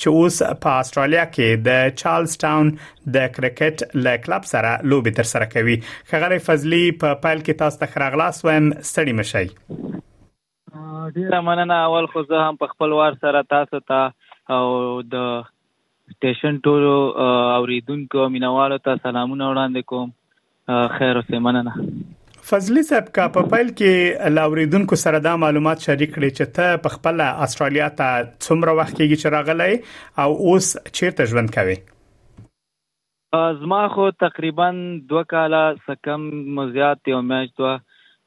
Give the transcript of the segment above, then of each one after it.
چې اوس په استرالیا کې د چارلز ټاون د کرکټ ل کلب سره لوبي تر سره کوي خغلی فضلی په پایل کې تاسو ته خراغلاس وایم ستړي مشي ډیره مننه اول خو زه هم په خپل وار سره تاسو ته او د سټیشن ټولو اوریدونکو مینوالو ته سلامونه وړاندې کوم خیر اوسې مننه. فضلي صاحب که په پیل کې له اوریدونکو سره دا معلومات شریک کړې چې ته په خپل استرالیا ته څومره وخت کېږي چې راغلی او اوس چیرته ژوند کوي زما خو تقریبا دوه کاله سکم مزیات یو میاشت دوه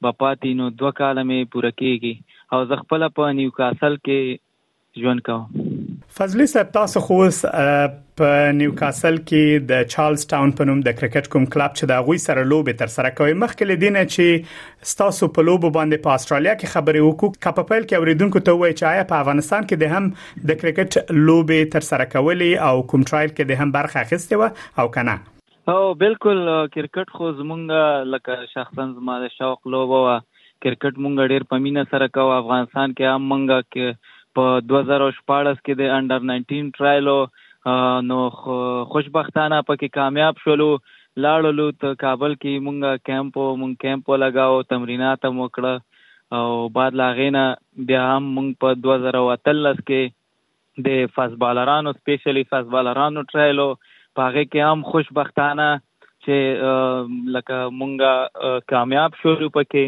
بپاتی نو دوه کاله مې پوره کېږي او زه خپل په نیوکاسل کې ژوند کوه. فضلی صاحب تاسو خو اوس په نیوکاسل کی د چارلز ټاون په نوم د کرکټ کوم کلب چې د هغوی سره لوبې تر سره کوي مخکې له دینه چې تاسو په لوبو باندې په استرالیا کې خبرې وکړو که په پیل کې اوریدونکو ته وایي چې آیا په افغانستان کې د هم د کرکټ لوبې تر سره کولې او کوم ټرایل کې د هم برخه اخیستې و او کنه او بالکل کرکټ خو زمونږ لکه شخصا زما د شوق لوبه وه کرکټ مونږ ډیر په مینه سره کوو افغانستان کې هم مونږ کې په 2014 کې د انډر 19 ټرایلو نو خوشبختانه پکې کامیاب شولو لاړلو ته کابل کې مونږه کیمپ مونږ کیمپ لگاو تمرینات مو کړه او بعد لاغینا بیا هم مونږ په 2013 کې د فاسټ بالرانو سپیشلی فاسټ بالرانو ټرایلو په هغه کې هم خوشبختانه چې لکه مونږه کامیاب شولو پکې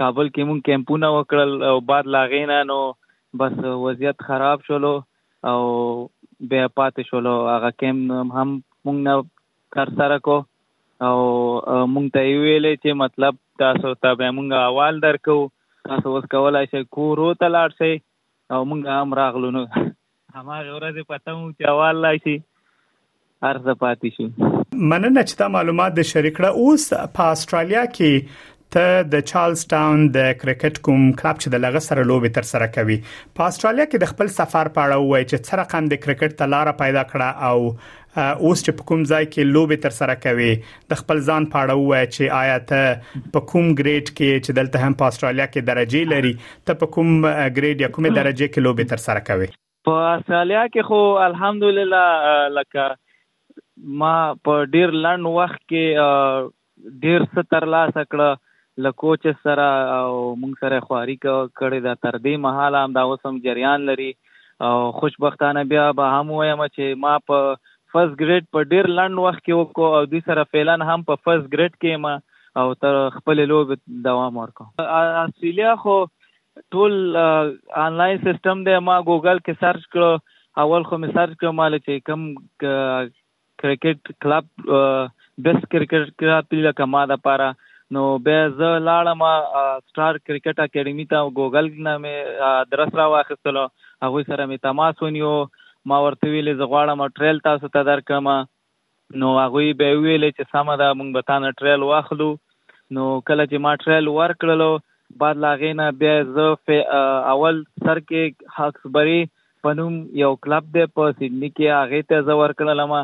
کابل کې مونږ کیمپونه وکړل او بعد لاغینا نو بس وضعیت خراب شولو او بیا پاتې شولو هغه کیم هم مونږ نه تر سره کو او مونږ ته ویلې چې مطلب تاسو ته به مونږ احوال درکو تاسو اوس کولای شئ کورو ته لاړ شئ او موږ هم راغلو نو هماغه ورځ په تم چې اول لاشي هر څه پاتې شو مننه چې دا معلومات د شریک کړه اوس په استرالیا کې ته د چارلز ټاون د کرکټ کوم کلب چې د لغه سره لوبي تر سره کوي په استرالیا کې د خپل سفر په اړه وایي چې څه رقم د کرکټ ته لار پیدا کړه او اوس چې په کوم ځای کې لوبې تر سره کوي د خپل ځان په اړه وایي چې آیا ته په کوم ګریډ کې چې دلته هم په استرالیا کې درجه لري ته په کوم ګریډ یا کومه درجه کې لوبې تر سره کوي په استرالیا کې خو الحمدلله لکه ما په ډیر لند وخت کې ډېر څه ترلاسه کړه له کوچس سره او موږ سره خواري کړې ده تر دې مهاله همدا اوس هم جریان لري او خوشبختانه بیا به هم ووایم چې ما په فرست ګریډ په ډېر لنډ وخت کې وکړو او دوی سره فعلا هم په فرست ګریډ کې یم او تر خپلې لوبې دوام ورکوم استرالیا خو ټول آنلاین سیستم دی ما ګوګل کې سرچ کړو اول خو مې سرچ کړو مال چې کم کرکټ کلب بیسټ کرکټ کلب لکه ما د پاره نو به زه لاړم سټار کرکټ اکیډمي ته ګوګل نه مې ادرس را واخیستلو هغوی سره مې تماس ونیو ما ورته ویلې زه غواړم ټریل تاسو ته درکړم نو هغوی به ویلې چې سمه ده موږ به تانه ټریل واخلو نو کله چې ما ټریل ورکړلو بعد لاغې نه بیا زه اول سر کې هاکسبري په نوم یو کلب دی په سیډني کې هغه ته زه ورکړلم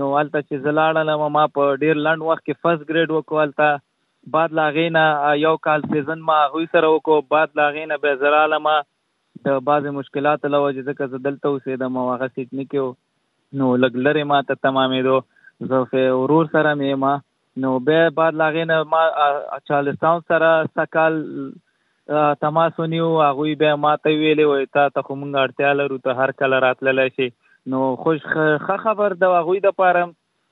نو هلته چې زه لاړلم ما په ډیر لنډ وخت کې فرست ګریډ وکړو هلته بعد له هغې نه یو کال سیزن ما هغوی سره وکړو بعد له هغې نه بیا زه رالم د بعضې مشکلاتو له وجې ځکه زه دلته اوسېدم او هغه سیډني کې نو لږ لرې ما ته تمامېدو زه ورور سره مې یم نو بیا بعد له هغې نه ما چارلستان سره سږکال تماس ونیو هغوی بیا ما ته ویلې وایي تا ته خو مونږ اړتیا لرو ته هر کله راتللی شي نو خوش ښه خبر د هغوی دپاره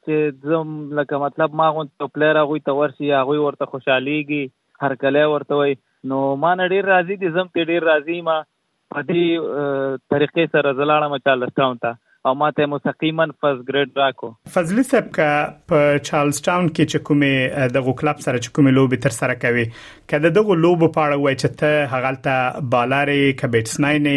چې زه لکه مطلب ما غوندې یو پلیر هغوی ته ورشي هغوی ورته خوشحالیږي هرکلی ورته وایي نو ما نه ډېر راضي دي زه هم پرې ډېر راضي یم په دې طریقې سره زه لاړم چارلس ټاون ته او ما ته مستقیما فرست ګریډ راکو فضلی صاحب که په چارلس ټاون کې چې کومې دغه کلب سره چې کومې لوبې تر سره کوي که دغه لوبو په اړه وای چې ته هغلته بالری که بیټسمین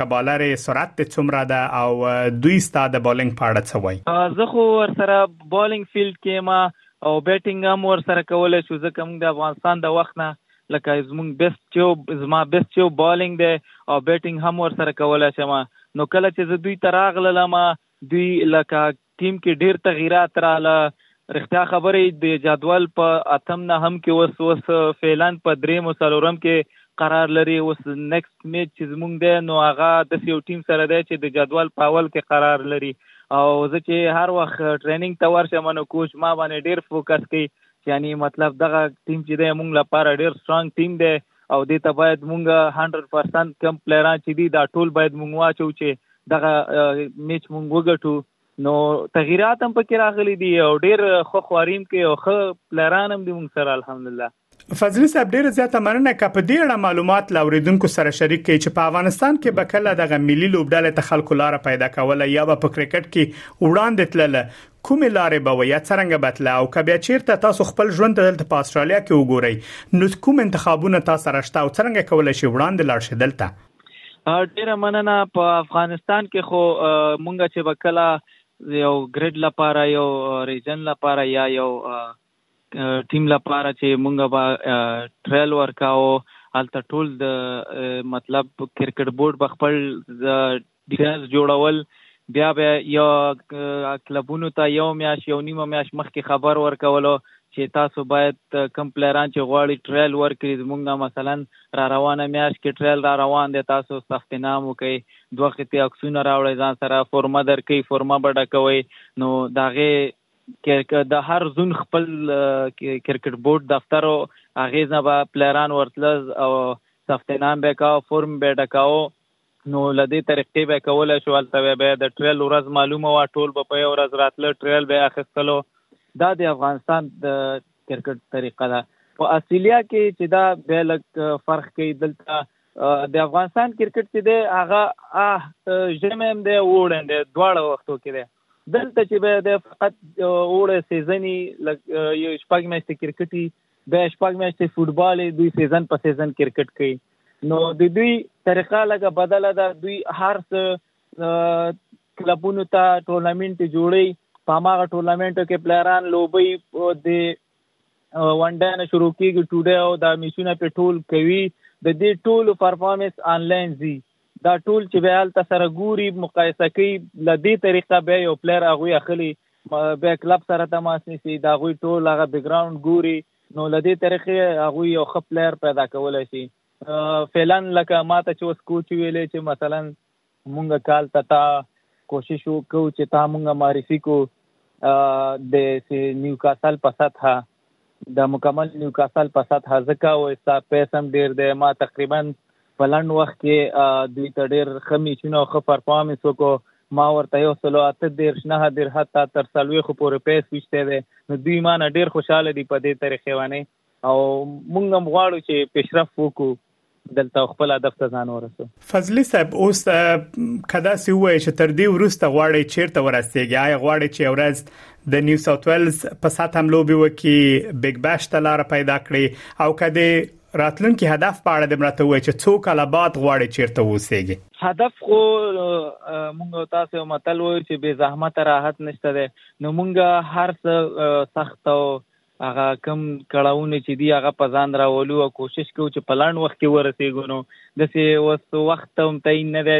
که بالری سرعت د څومره ده او دوی ستاسو د بالینګ په اړه څه وای زه خو ور سره بالینګ فیلډ کې ما او بیټینګ هم ور سره کولای شو ځکه موږ د افغانستان د وخت نه لکه زموږ بیسټ چې زما بیسټ چې بالینګ دی او بیټینګ هم ور سره کولای شم نو کله چې زه دوی ته راغللم دوی لکه ټیم کې ډیر تغیرات رااله رښتیا خبرې د جدول په اتم نه هم کې اوس اوس فعلا په درې مسلورم کې قرار لري اوس نیکسټ میچ چې زمونږ دی نو هغه د یو ټیم سره دی چې د جدول په اول کې قرار لري او زه چې هر وخت ټریننګ ته ورشم نو کوچ ما باندې ډیر فوکس کوي یعنی مطلب دغه ټیم چې دی مونږ لپاره ډیر سترانګ ټیم دی او دې ته باید مونږ 100% کم پلیران چې دي دا ټول باید مونږ واچو چې دغه میچ مونږ وګټو نو تغیرات هم پکې راغلي دي او ډیر خو خواریم کې او خو پلیران هم دي مونږ سره الحمدلله فضلی صاحب ډیره زیاته مننه که په دې اړه معلومات لاوریدونکو سره شریک کړئ چې په افغانستان کې به کله دغه ملي لوبډلې ته خلکو لار پیدا کوله یا به په کرکټ کې وړاندې تلله کومې لارې به وي یا څرنګه به تله او که بیا چیرته تاسو خپل ژوند ته دلته په استرالیا کې وګورئ نو کوم انتخابونه تا سره شته او څرنګه کولای شئ وړاندې لاړ شئ دلته ډیره مننه په افغانستان کې خو مونږ چې وکلا یو ګریډ لپاره یو ریجن لپاره یا یو ټیم لپاره چې مونږ به ټریل ورکاو الته ټول د مطلب کرکټ بورډ بخپل ډیفنس جوړول بیا به یو کلبونو ته یو میاش یو نیمه میاش مخکې خبر ورکولو چې تاسو باید کم پلیران چې غواړي ټریل ورکړي زمونږ مثلا را روانه میاش کې ټریل را روان دی تاسو ثبت نام وکړئ دوه قطعه عکسونه راوړئ ځان سره فورمه درکوي فورمه به ډکوئ نو د هغې د هر زون خپل کرکټ بورډ دفتر او هغه نه به پلیران ورتل او ثبت نام به کاو فرم به ډکاو نو له دې طریقې به کولای شو هلته به بیا د ټریل ورځ معلومه وه ټول به په یو ورځ راتله ټریل به اخیستلو دا د افغانستان د کرکټ طریقه ده په استرالیا کې چې دا به لږ فرق کوي دلته د افغانستان کرکټ چې دی هغه ژمی هم دی اوړی هم دی دواړه وختو کې دی دلته چې به دی فقط اوړی سیزني یو شپږ میاشتې کرکټي بیا شپږ میاشتې فوټبال یې دوی سیزن په سیزن کرکټ کوي نو د دوی طریقه لګه بدله ده دوی هر څه کلبونو ته ټورنمنت جوړي په هغه ټورنمنتو کې پلیران لوبي د ونډانه شروع کیږي ټوډه او دا میچونه په ټول کوي د دې ټول پرفارمنس انلاین زی دا ټول چې بیا هلته سره ګوري مقایسه کوي له دې طریقه بیا یو پلیر هغوی اخلي بیا کلب سره تماس نیسي د هغوی ټول هغه بیکګراوند ګوري نو له دې طریقې هغوی یو ښه پلیر پیدا کولی شي فعلا لکه ما ته چې اوس کوچ ویلې چې مثلا مونږ کال ته تا کوشش وکړو چې تا مونږ معرفي کو د نیوکاسل په سطحه دا مکمل نیوکاسل په سطحه ځکه او ستا پیس هم ډیر دی ما تقریبا په لنډ وخت کې دوی ته ډیر ښه میچونه او ښه پرفارمنس وکړو ما ورته یو سلو اته دېرش نهه دېرش حتی تر څلوېښتو پورې پیس ویشتی دی نو دوی ما نه ډیر خوشحاله دي په دې طریقې باندې او موږ هم غواړو چې پیشرفت وکړو دلته او خپل هدف ته ځان ورسو. فضلي صاحب اوس که داسې ووایې چې تر دې وروسته غواړې چیرته ورسیږې؟ آیا غواړې چې یو ورځ د نیو ساوت ویلز په سطح هم لوبې وکړې، بیګ بش ته لاره پیدا کړې او که د راتلونکي هدف په اړه دې هم راته ووایې چې څو کاله بعد غواړې چیرته اوسیږې؟ هدف خو مونږ او تاسو یو متل وایو چې بې زحمت راحت نشته دی نو مونږ هر څه سخت او هغه کوم کړاوونه چې دي هغه په ځان راولو او کوشش کوو چې په لنډ وخت کې ورسېږو نو داسې اوس وخت هم تعین نه دی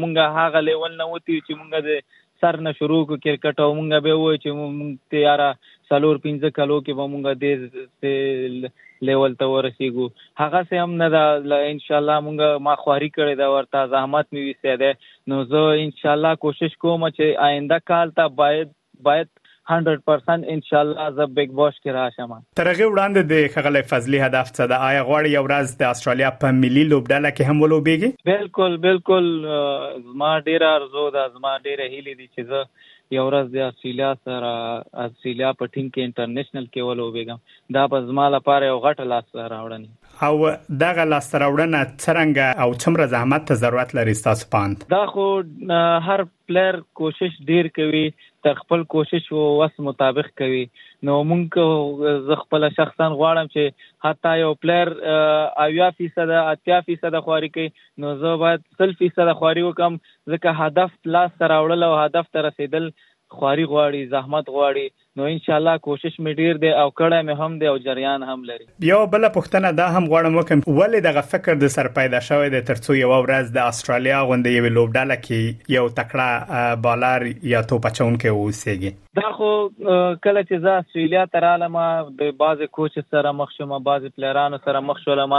مونږ هغه لیول نه وتی چې مونږ د سر نه شروع کو کرکټ او مونږ به وای چې مونږ تیاره سلور پنځه کلو کې به مونږ دې لیول ته ورسېږو هغه سه هم نه دا ان شاء الله مونږ ما خواري کړې دا ورته زحمت مې وسته ده نو زه ان شاء الله کوشش کوم چې آینده کال ته باید باید هنډرډ پرسنټ انشاالله زه بیګ باش کې راشم. تر هغې وړاندې د ښاغلی فضلي هدف څه ده؟ آیا غواړي یو ورځ د اسټرالیا په ملي لوبډله کې هم ولوبیږي؟ بلکل بلکل زما ډیره ارزو ده زما ډیره هیلې دي چې زه یو ورځ د اسټرالیا سره اسټرالیا په ټیم کې انټرنیشنل کې ولوبیږم دا به زما لپاره یو غټه لاسته راوړنه او دغه لاسته راوړنه څرنګه او څومره زحمت ته ضرورت لري ستاسو په اند؟ دا خو هر پلار کوشش ډیر کوي تر خپل کوشش او وس مطابق کوي نو مونږ زه خپل شخصا غواړم چې حتی یو پلار اویا فیصد اتیا فیصد خواري کوي نو زه باید سل فیصد خواري وکم ځکه هدف لاس ته راوړل او هدف ته رسیدل خواري غواړي زحمت غواړي نو ان شاءالله کوشش مې ډیر دی او کړی مې هم دی او جریان هم لري. یوه بله پوښتنه دا هم غواړم وکړم ولې دغه فکر د سر پیدا شوی دی تر څو یوه ورځ د استرالیا غوندې یوې لوبډله کې یو تکړه بالر یا توپ اچونکی واوسیږې؟ دا خو کله چې زه استرالیا ته رالم د بعضې کوچ سره مخ شوم بعضې پلیرانو سره مخ شولم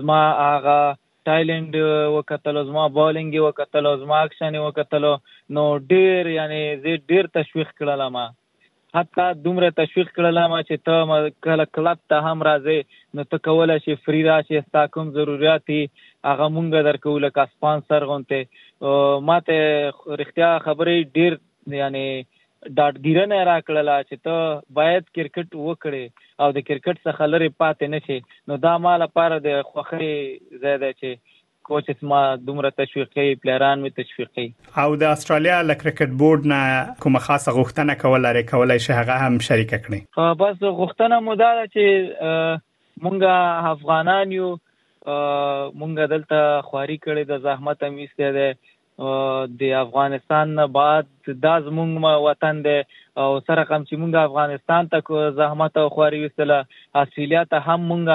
زما هغه ټایلنډ یې وکتلو، زما بالنګ یې وکتلو، زما اکشن یې وکتلو، نو ډېر یعنې زه ډېر تشویق کړلم، حتی دومره تشویق کړلم چې ته کله کلب ته هم راځې نو ته کولی شې فري راشې، ستا کوم ضروریات وي هغه موږ درکوو لکه سپانسر غوندې، ماته رښتیا خبرې ډېر یعنې ډاډګیرنه یې راکړله چې ته باید کرکټ وکړې او د کرکټ څخه لرې پاتې نه شې، نو دا ما لپاره د خوښۍ ځای دی چې کوچس ما دومره تشویقوي، پلیران مې تشویقوي. او د اسټرالیا له کرکټ بورډ نه کومه خاصه غوښتنه که ولرې، کولای شې هغه هم شریکه کړې. بس غوښتنه مو دا ده چې مونږ افغانان یو، مونږ دلته خواري کړې ده، زحمت هم ایستی دی، د افغانستان نه بعد دا زمونږ وطن دی او سره رقم چې مونږ افغانستان ته زحمت او خواري وستله استرالیا ته هم مونږ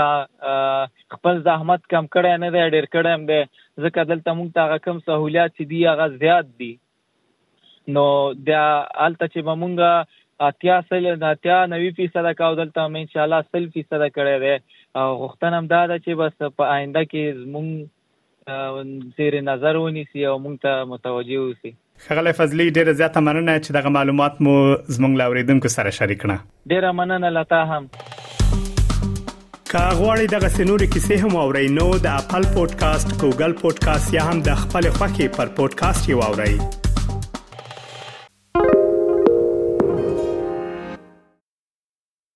خپل زحمت کم کړی نه دی ډیر کړی هم دی ځکه دلته مونږ ته هغه کم سهولیات چې دي هغه زیات دي نو دا الته چې به مونږ اتیا سل اتیا نوي فیصد کاو دلته مې ان شاء الله سل فیصد کړی دی او غوښتنه هم دا ده چې بس په آینده کې زمونږ زیر نظر ونیسي او موږ ته متوجه اوسي. ښاغلی فضلي ډېره زیاته مننه چې دغه معلومات مو زموږ له اورېدونکو سره شریک کړه. ډېره مننه له تا هم. که غواړئ دغسې نورې کیسې هم واورئ نو د اپل پوډکاسټ، ګوګل پوډکاسټ یا هم د خپلې خوښې پر پوډکاسټ یې واورئ.